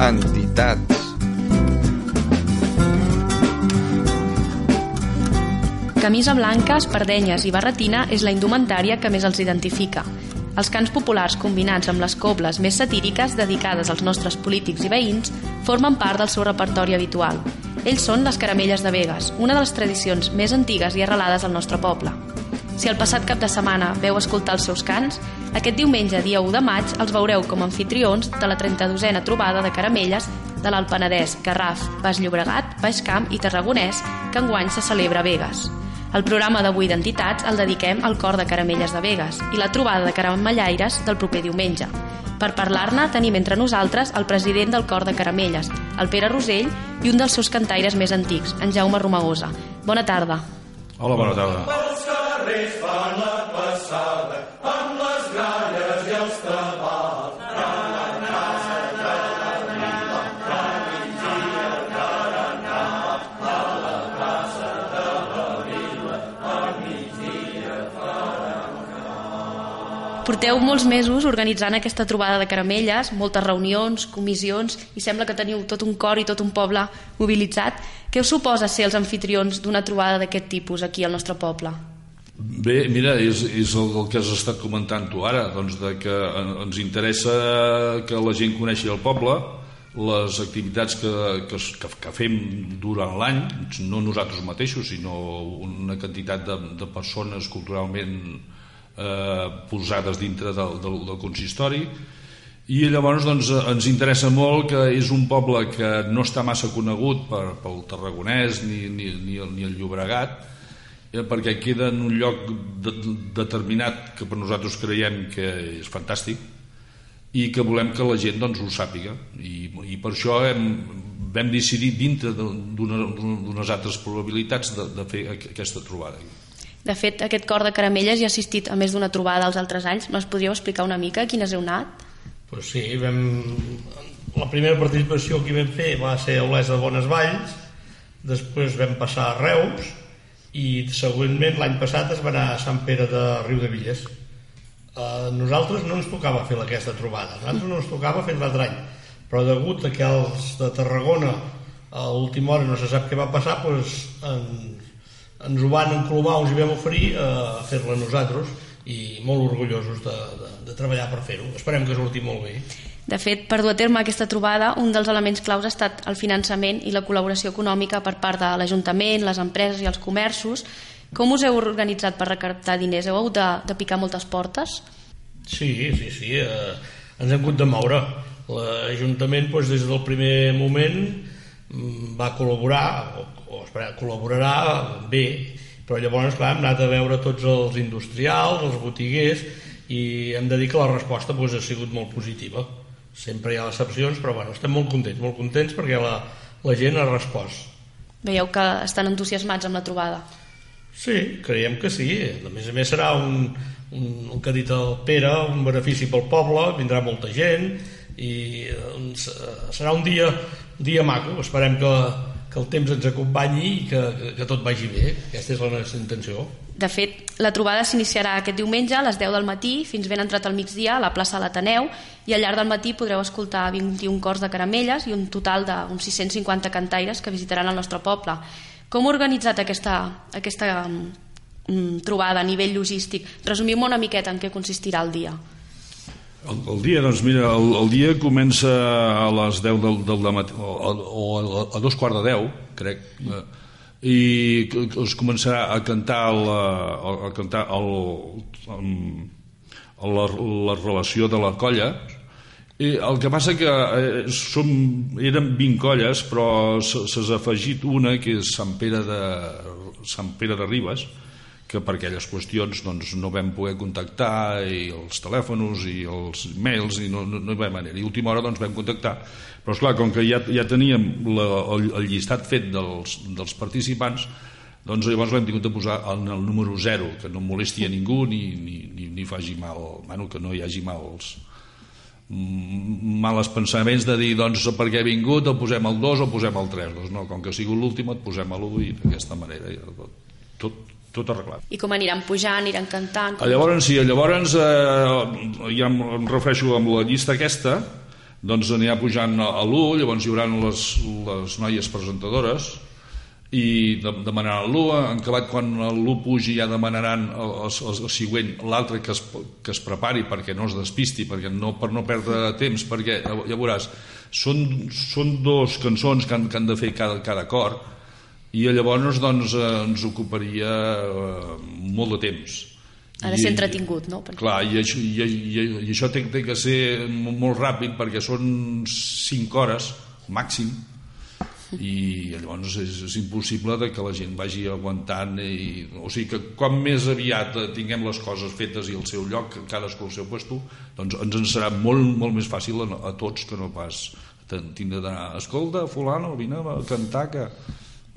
entitats. Camisa blanca, espardenyes i barretina és la indumentària que més els identifica. Els cants populars combinats amb les cobles més satíriques dedicades als nostres polítics i veïns formen part del seu repertori habitual. Ells són les caramelles de Vegas, una de les tradicions més antigues i arrelades al nostre poble. Si el passat cap de setmana veu escoltar els seus cants, aquest diumenge, dia 1 de maig, els veureu com a anfitrions de la 32a trobada de caramelles de l'Alt Penedès, Garraf, Baix Llobregat, Baix Camp i Tarragonès, que enguany se celebra a Vegas. El programa d'avui d'entitats el dediquem al cor de Caramelles de Vegas i la trobada de caramellaires del proper diumenge. Per parlar-ne tenim entre nosaltres el president del cor de Caramelles, el Pere Rosell, i un dels seus cantaires més antics, en Jaume Romagosa. Bona tarda. Hola, bona tarda. Els carrers fan la passada amb les gralles i els tabals. Porteu molts mesos organitzant aquesta trobada de caramelles, moltes reunions, comissions, i sembla que teniu tot un cor i tot un poble mobilitzat. Què us suposa ser els anfitrions d'una trobada d'aquest tipus aquí al nostre poble? Bé, mira, és, és el, el que has estat comentant tu ara, doncs de que ens interessa que la gent coneixi el poble, les activitats que, que, que, que fem durant l'any, no nosaltres mateixos, sinó una quantitat de, de persones culturalment eh, posades dintre del, del, del consistori, i llavors doncs, ens interessa molt que és un poble que no està massa conegut per, pel Tarragonès ni, ni, ni, el, ni el Llobregat, eh, perquè queda en un lloc de, determinat que per nosaltres creiem que és fantàstic i que volem que la gent doncs, ho sàpiga i, i per això hem, vam decidir dintre d'unes altres probabilitats de, de fer aquesta trobada De fet, aquest cor de caramelles ja ha assistit a més d'una trobada els altres anys. Me'ls podríeu explicar una mica quines heu anat? Pues sí, vam... la primera participació que vam fer va ser a Olesa de Bones Valls, després vam passar a Reus i següentment l'any passat es va anar a Sant Pere de Riu de Villes. A nosaltres no ens tocava fer aquesta trobada, a nosaltres no ens tocava fer l'altre any, però degut a que els de Tarragona a l'última hora no se sap què va passar, doncs ens, ens ho van enclomar, us hi vam oferir a fer-la nosaltres i molt orgullosos de, de, de treballar per fer-ho. Esperem que surti molt bé. De fet, per dur a terme aquesta trobada, un dels elements claus ha estat el finançament i la col·laboració econòmica per part de l'Ajuntament, les empreses i els comerços. Com us heu organitzat per recaptar diners? Heu hagut de, de picar moltes portes? Sí, sí, sí. Eh, ens hem hagut de moure. L'Ajuntament, doncs, des del primer moment, mm, va col·laborar, o, o espera, col·laborarà bé, però llavors, clar, hem anat a veure tots els industrials, els botiguers, i hem de dir que la resposta doncs, ha sigut molt positiva sempre hi ha excepcions, però bueno, estem molt contents, molt contents perquè la, la gent ha respost. Veieu que estan entusiasmats amb la trobada. Sí, creiem que sí. A més a més serà un, un, un que ha dit el Pere, un benefici pel poble, vindrà molta gent i doncs, serà un dia, un dia maco. Esperem que, que el temps ens acompanyi i que, que, tot vagi bé. Aquesta és la nostra intenció. De fet, la trobada s'iniciarà aquest diumenge a les 10 del matí fins ben entrat al migdia a la plaça de l'Ateneu i al llarg del matí podreu escoltar 21 cors de caramelles i un total d'uns 650 cantaires que visitaran el nostre poble. Com heu organitzat aquesta, aquesta um, trobada a nivell logístic? Resumim una miqueta en què consistirà el dia. El, el dia, doncs mira, el, el dia comença a les 10 del, del matí, o, o, o a dos quarts de 10, crec, mm i es començarà a cantar la, a cantar el, el, la, la relació de la colla. I el que passa que eh, som, eren 20 colles però s'ha afegit una que és Sant Pere de, Sant Pere de Ribes que per aquelles qüestions doncs, no vam poder contactar i els telèfons i els mails i no, no, no hi va manera. I última hora doncs vam contactar. Però esclar, com que ja, ja teníem la, el, el llistat fet dels, dels participants doncs llavors l'hem tingut de posar en el número 0 que no molesti a ningú ni, ni, ni, ni faci mal bueno, que no hi hagi mals males pensaments de dir doncs per què he vingut o posem el 2 o posem el 3 doncs no, com que ha sigut l'últim et posem l'1 i d'aquesta manera ja, tot, tot arreglat. I com aniran pujant, aniran cantant? Com... Llavors, sí, llavors, eh, ja em, refereixo amb la llista aquesta, doncs anirà pujant a l'1, llavors hi haurà les, les noies presentadores, i de, demanaran l'1, en acabat quan l'1 pugi ja demanaran el, el, el, següent, l'altre que, es, que es prepari perquè no es despisti, perquè no, per no perdre temps, perquè ja veuràs, són, són dos cançons que han, que han de fer cada, cada cor i llavors doncs, ens ocuparia eh, molt de temps. Ha de ser entretingut, no? Perquè... Clar, i això, i, i, i això té, té que ser molt ràpid perquè són 5 hores màxim i llavors és, és impossible de que la gent vagi aguantant i, o sigui que quan més aviat tinguem les coses fetes i al seu lloc cadascú al seu puesto doncs ens en serà molt, molt més fàcil a, a tots que no pas tindre d'anar escolta fulano, vine a cantar que...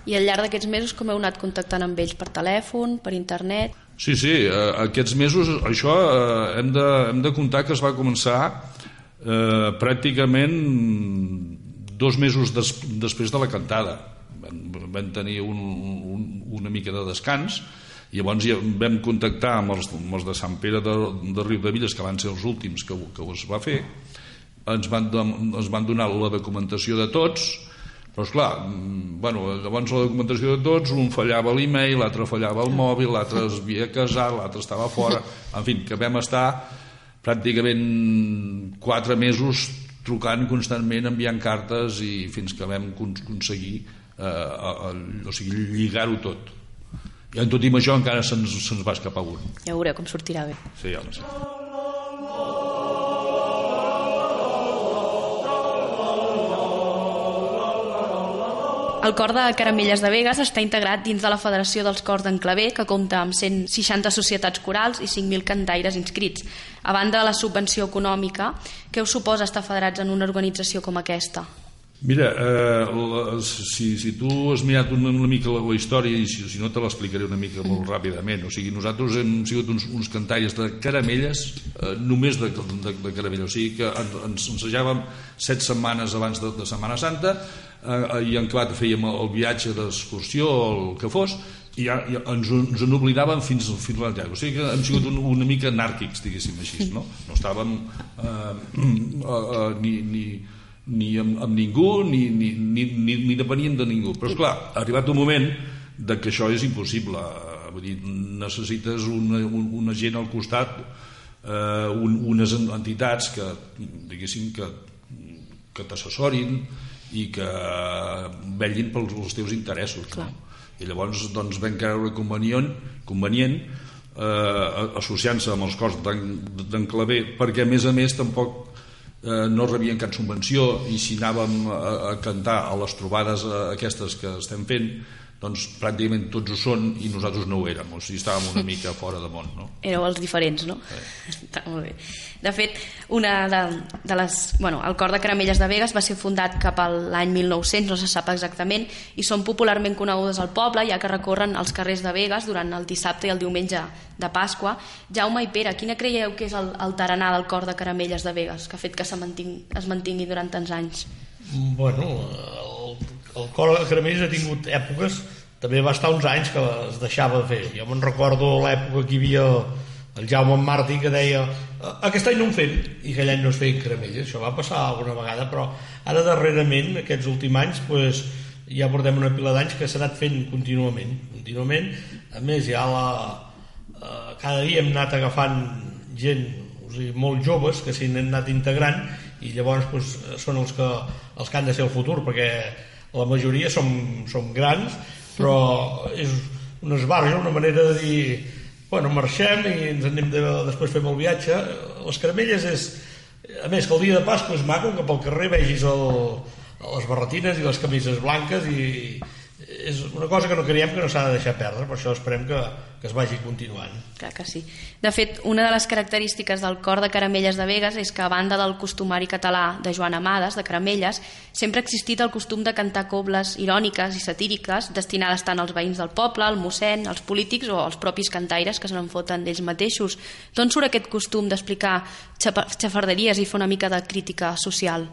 I al llarg d'aquests mesos com heu anat contactant amb ells per telèfon, per internet? Sí, sí, eh, aquests mesos això eh, hem, de, hem de comptar que es va començar eh, pràcticament dos mesos des, després de la cantada vam, vam tenir un, un, una mica de descans llavors ja vam contactar amb els, amb els de Sant Pere de, de Riu de Villes que van ser els últims que, que es va fer ens van, ens van donar la documentació de tots però esclar, bueno, llavors la documentació de tots un fallava l'e-mail, l'altre fallava el mòbil l'altre es havia casat, l'altre estava fora en fi, que vam estar pràcticament quatre mesos trucant constantment, enviant cartes i fins que vam aconseguir eh, el, o sigui, lligar-ho tot. I en tot i això encara se'ns se va escapar un. Ja veureu com sortirà bé. Sí, home, sí. El cor de Caramelles de Vegas està integrat dins de la Federació dels Cors d'en Clavé, que compta amb 160 societats corals i 5.000 cantaires inscrits. A banda de la subvenció econòmica, què us suposa estar federats en una organització com aquesta? Mira, eh, la, si, si tu has mirat una, una mica la, la història i si, si no te l'explicaré una mica molt ràpidament o sigui, nosaltres hem sigut uns, uns cantaires de caramelles eh, només de, de, de caramelles o sigui que ens ensejàvem set setmanes abans de, de Setmana Santa eh, i en Clat fèiem el viatge d'excursió o el que fos i ja, ja ens, ens n'oblidàvem fins, fins a l'Antiago. O sigui que hem sigut un, una mica anàrquics, diguéssim així, no? No estàvem eh, eh, eh, ni, ni, ni amb, amb ningú ni, ni, ni, ni, ni depeníem de ningú. Però, és clar ha arribat un moment de que això és impossible. Vull dir, necessites una, una gent al costat, eh, un, unes entitats que, diguéssim, que, que t'assessorin, i que vellin pels teus interessos no? i llavors doncs, vam creure convenient, convenient eh, associant-se amb els cors d'en Clavé perquè a més a més tampoc eh, no rebien cap subvenció i si anàvem a, a cantar a les trobades eh, aquestes que estem fent doncs pràcticament tots ho són i nosaltres no ho érem, o sigui, estàvem una mica fora de món, no? Éreu els diferents, no? Sí. Està molt bé. De fet, una de, de les... Bueno, el cor de Caramelles de Vegas va ser fundat cap a l'any 1900, no se sap exactament, i són popularment conegudes al poble, ja que recorren els carrers de Vegas durant el dissabte i el diumenge de Pasqua. Jaume i Pere, quina creieu que és el, el taranà del cor de Caramelles de Vegas, que ha fet que se mantingui, es mantingui durant tants anys? Bueno, el cor de Caramelles ha tingut èpoques també va estar uns anys que es deixava fer. Jo me'n recordo l'època que hi havia el Jaume Martí que deia aquest any no en fem i aquell any no es feien caramelles això va passar alguna vegada però ara darrerament aquests últims anys pues, ja portem una pila d'anys que s'ha anat fent contínuament contínuament. A més ja la, eh, cada dia hem anat agafant gent o sigui, molt joves que s'hi han anat integrant i llavors pues, són els que, els que han de ser el futur perquè la majoria som, som grans però és un esbarjo, una manera de dir bueno, marxem i ens anem de, després fem el viatge. Les caramelles és a més que el dia de Pasqua és maco que pel carrer vegis el, les barretines i les camises blanques i és una cosa que no creiem que no s'ha de deixar perdre, per això esperem que, que es vagi continuant. Clar que sí. De fet, una de les característiques del cor de Caramelles de Vegas és que, a banda del costumari català de Joan Amades, de Caramelles, sempre ha existit el costum de cantar cobles iròniques i satíriques destinades tant als veïns del poble, al mossèn, als polítics o als propis cantaires que se n'enfoten d'ells mateixos. D'on surt aquest costum d'explicar xafarderies i fer una mica de crítica social?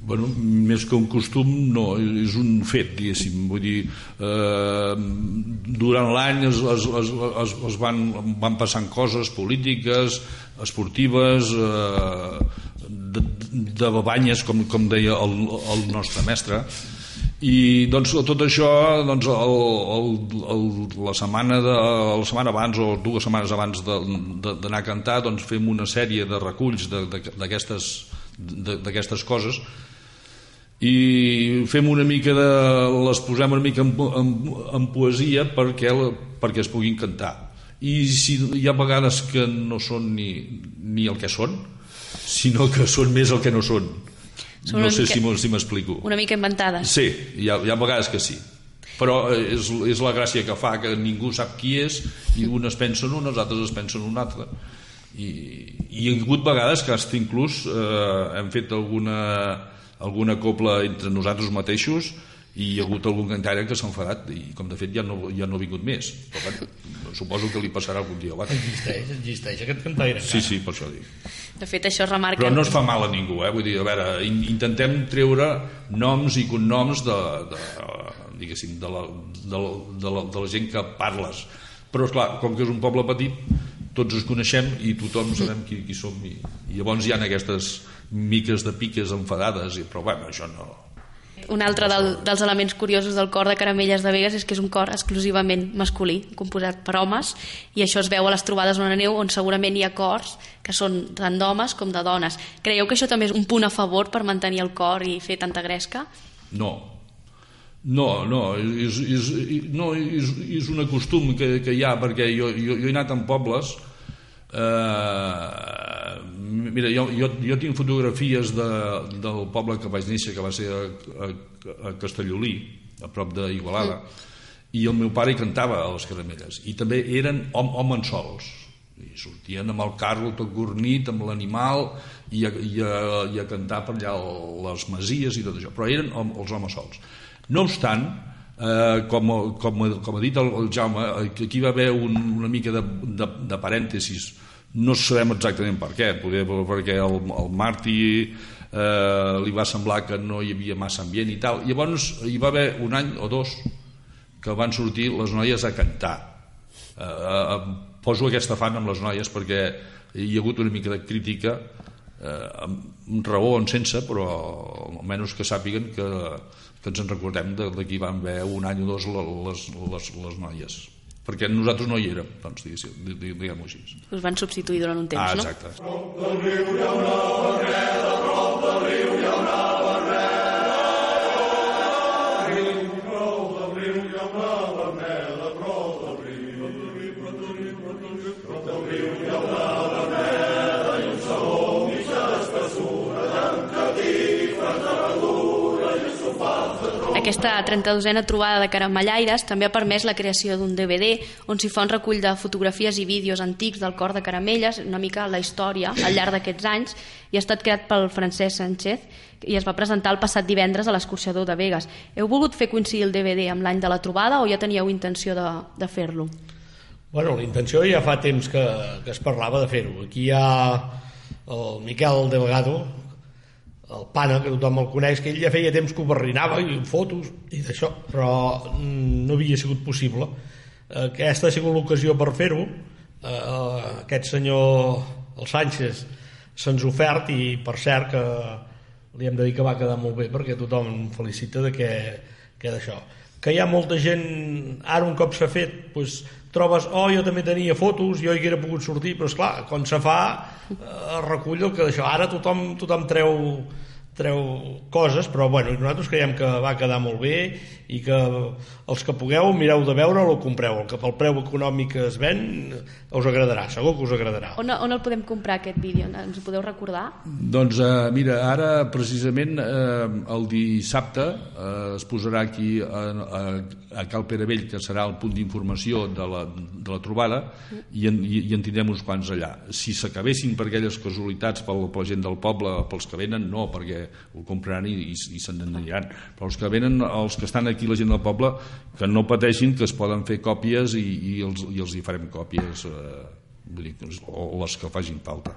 Bueno, més que un costum, no, és un fet, diguéssim. Vull dir, eh, durant l'any es, es, es, es, van, van passant coses polítiques, esportives, eh, de, de babanyes, com, com deia el, el nostre mestre, i doncs tot això doncs, el, el, el, la, setmana de, la setmana abans o dues setmanes abans d'anar a cantar doncs fem una sèrie de reculls d'aquestes coses i fem una mica de les posem una mica en, en, en poesia perquè, perquè es puguin cantar i si hi ha vegades que no són ni, ni el que són sinó que són més el que no són són no sé mica, si m'explico. Una mica inventades. Sí, hi ha, hi ha vegades que sí. Però eh, és, és la gràcia que fa, que ningú sap qui és, i un es pensa en un, els altres es pensen en un altre. I, i hi ha hagut vegades que hasta inclús eh, hem fet alguna, alguna copla entre nosaltres mateixos i hi ha hagut algun cantaire que s'ha enfadat i com de fet ja no, ja no ha vingut més. Però bueno, suposo que li passarà algun dia existeix, existeix aquest cantaire sí, sí, per això dic. De fet això remarca però no es fa mal a ningú eh? vull dir, a veure, intentem treure noms i cognoms de, de, diguéssim, de, la, de, la, de, la, de la gent que parles. Però és clar, com que és un poble petit tots ens coneixem i tothom sabem qui, qui som i, i llavors hi ha aquestes miques de piques enfadades i, però bueno, això no, un altre del, dels elements curiosos del cor de Caramelles de Vegas és que és un cor exclusivament masculí, composat per homes, i això es veu a les trobades on aneu, on segurament hi ha cors que són tant d'homes com de dones. Creieu que això també és un punt a favor per mantenir el cor i fer tanta gresca? No, no, no, és, és, no, és, és un costum que, que hi ha, perquè jo, jo, jo he anat en pobles eh, mira, jo, jo, jo tinc fotografies de, del poble que vaig néixer, que va ser a, a, a Castellolí, a prop d'Igualada, mm. i el meu pare hi cantava a les caramelles, i també eren hom, homes sols, i sortien amb el carro tot gornit, amb l'animal, i, a, i, a, i a cantar per allà les masies i tot això, però eren els homes sols. No obstant, eh, com, com, com ha dit el, el Jaume, aquí va haver un, una mica de, de, de parèntesis, no sabem exactament per què, poder perquè el, el Martí eh, li va semblar que no hi havia massa ambient i tal. Llavors hi va haver un any o dos que van sortir les noies a cantar. Eh, eh, poso aquesta fan amb les noies perquè hi ha hagut una mica de crítica eh, amb raó o sense, però almenys que sàpiguen que, que ens en recordem de, de qui van haver un any o dos les, les, les noies perquè nosaltres no hi érem, doncs, diguem-ho així. Us van substituir durant un temps, ah, exacte. no? Prop Aquesta 32a trobada de caramellaires també ha permès la creació d'un DVD on s'hi fa un recull de fotografies i vídeos antics del cor de Caramelles, una mica la història al llarg d'aquests anys, i ha estat creat pel Francesc Sánchez i es va presentar el passat divendres a l'escorxador de Vegas. Heu volgut fer coincidir el DVD amb l'any de la trobada o ja teníeu intenció de, de fer-lo? Bueno, la intenció ja fa temps que, que es parlava de fer-ho. Aquí hi ha el Miquel Delgado, el Pana, que tothom el coneix, que ell ja feia temps que ho barrinava i fotos i d'això, però mm, no havia sigut possible. Aquesta ha sigut l'ocasió per fer-ho. Eh, aquest senyor, el Sánchez, se'ns ofert i per cert que li hem de dir que va quedar molt bé perquè tothom felicita de que, que d'això. Que hi ha molta gent, ara un cop s'ha fet, doncs, trobes, oh, jo també tenia fotos, jo hi haguera pogut sortir, però és clar, quan se fa, eh, recull el que d'això. Ara tothom, tothom treu treu coses, però bueno, nosaltres creiem que va quedar molt bé i que els que pugueu mireu de veure o compreu, el que pel preu econòmic es ven us agradarà, segur que us agradarà. On, on el podem comprar aquest vídeo? Ens ho podeu recordar? Doncs uh, mira, ara precisament uh, el dissabte uh, es posarà aquí a, a, a Cal Vell, que serà el punt d'informació de, la, de la trobada i en, i, i en tindrem uns quants allà. Si s'acabessin per aquelles casualitats pel, per la gent del poble, pels que venen, no, perquè ho compraran i, i, i se'n n'aniran. Però els que venen, els que estan aquí, la gent del poble, que no pateixin que es poden fer còpies i, i, els, i els hi farem còpies, eh, vull dir, o les que facin falta.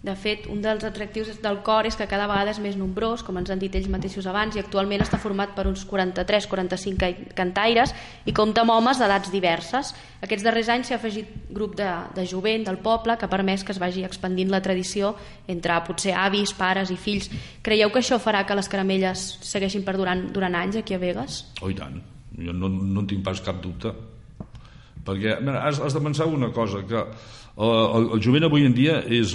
De fet, un dels atractius del cor és que cada vegada és més nombrós, com ens han dit ells mateixos abans, i actualment està format per uns 43-45 cantaires i compta amb homes d'edats diverses. Aquests darrers anys s'ha afegit grup de, de jovent del poble que ha permès que es vagi expandint la tradició entre potser avis, pares i fills. Creieu que això farà que les caramelles segueixin perdurant durant anys aquí a Vegas? Oh, i tant. Jo no, no en tinc pas cap dubte. Perquè mira, has, has de pensar una cosa, que el, el jovent avui en dia és,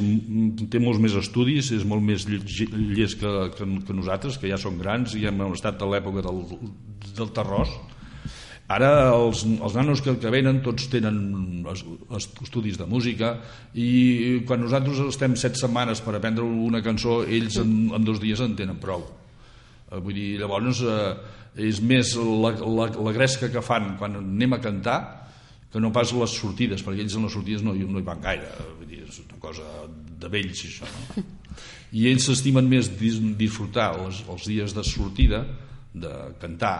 té molts més estudis, és molt més llest que, que, que nosaltres, que ja som grans i hem estat a l'època del, del terròs. Ara els, els nanos que, que venen tots tenen estudis de música i quan nosaltres estem set setmanes per aprendre una cançó, ells en, en dos dies en tenen prou. Eh, vull dir, llavors eh, és més la, la, la gresca que fan quan anem a cantar que no pas les sortides, perquè ells en les sortides no, no hi van gaire, vull dir, és una cosa de vells això, no? I ells s'estimen més disfrutar els, els dies de sortida, de cantar,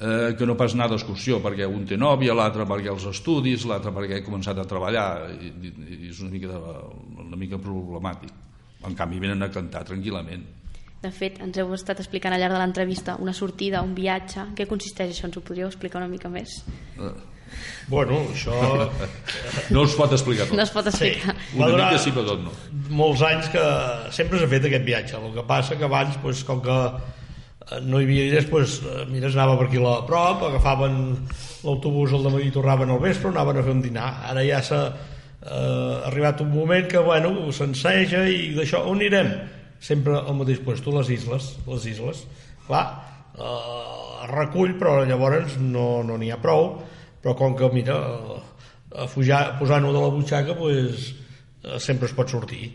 eh, que no pas anar d'excursió, perquè un té nòvia, l'altre perquè els estudis, l'altre perquè ha començat a treballar, i, i és una mica, de, una mica problemàtic. En canvi, venen a cantar tranquil·lament. De fet, ens heu estat explicant al llarg de l'entrevista una sortida, un viatge. Què consisteix això? Ens ho podríeu explicar una mica més? Eh, Bueno, això... No es pot explicar tot. No es pot explicar. Sí, una mica sí, però tot no. Molts anys que sempre s'ha fet aquest viatge. El que passa que abans, pues, com que eh, no hi havia diners, pues, eh, mira, anava per aquí a prop, agafaven l'autobús al matí i tornaven al vespre, anaven a fer un dinar. Ara ja s'ha eh, arribat un moment que, bueno, s'enseja i d'això, on anirem? Sempre al mateix lloc, les isles, les isles. Clar, eh, recull, però llavors no n'hi no ha prou però com que, mira, a posar-ho de la butxaca pues, eh, sempre es pot sortir.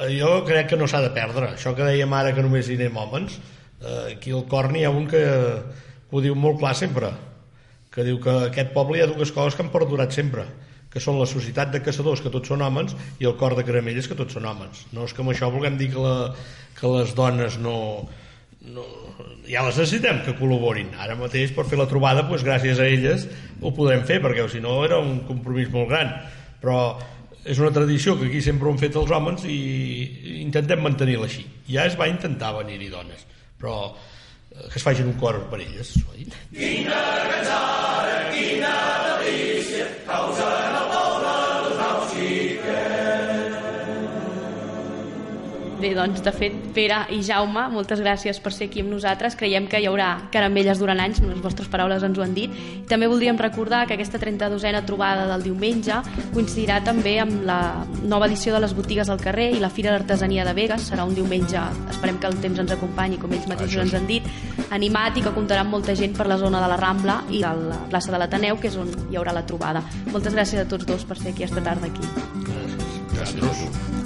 Eh, jo crec que no s'ha de perdre. Això que dèiem ara que només hi anem homes, eh, aquí al cor n'hi ha un que, que ho diu molt clar sempre, que diu que aquest poble hi ha dues coses que han perdurat sempre, que són la societat de caçadors, que tots són homes, i el cor de caramelles, que tots són homes. No és que amb això vulguem dir que, la, que les dones no, no, ja les necessitem que col·laborin. Ara mateix per fer la trobada, doncs, gràcies a elles ho podem fer, perquè si no era un compromís molt gran. Però és una tradició que aquí sempre ho han fet els homes i intentem mantenir-la així. Ja es va intentar venir-hi dones, però eh, que es facin un cor per elles. Oi? Quina cansada, Bé, doncs, de fet, Pere i Jaume, moltes gràcies per ser aquí amb nosaltres. Creiem que hi haurà caramelles durant anys, les vostres paraules ens ho han dit. I també voldríem recordar que aquesta 32a trobada del diumenge coincidirà també amb la nova edició de les botigues al carrer i la Fira d'Artesania de Vegas. Serà un diumenge, esperem que el temps ens acompanyi, com ells mateixos ens han dit, animat i que comptarà amb molta gent per la zona de la Rambla i de la plaça de l'Ateneu, que és on hi haurà la trobada. Moltes gràcies a tots dos per ser aquí esta tarda aquí. Gràcies. gràcies.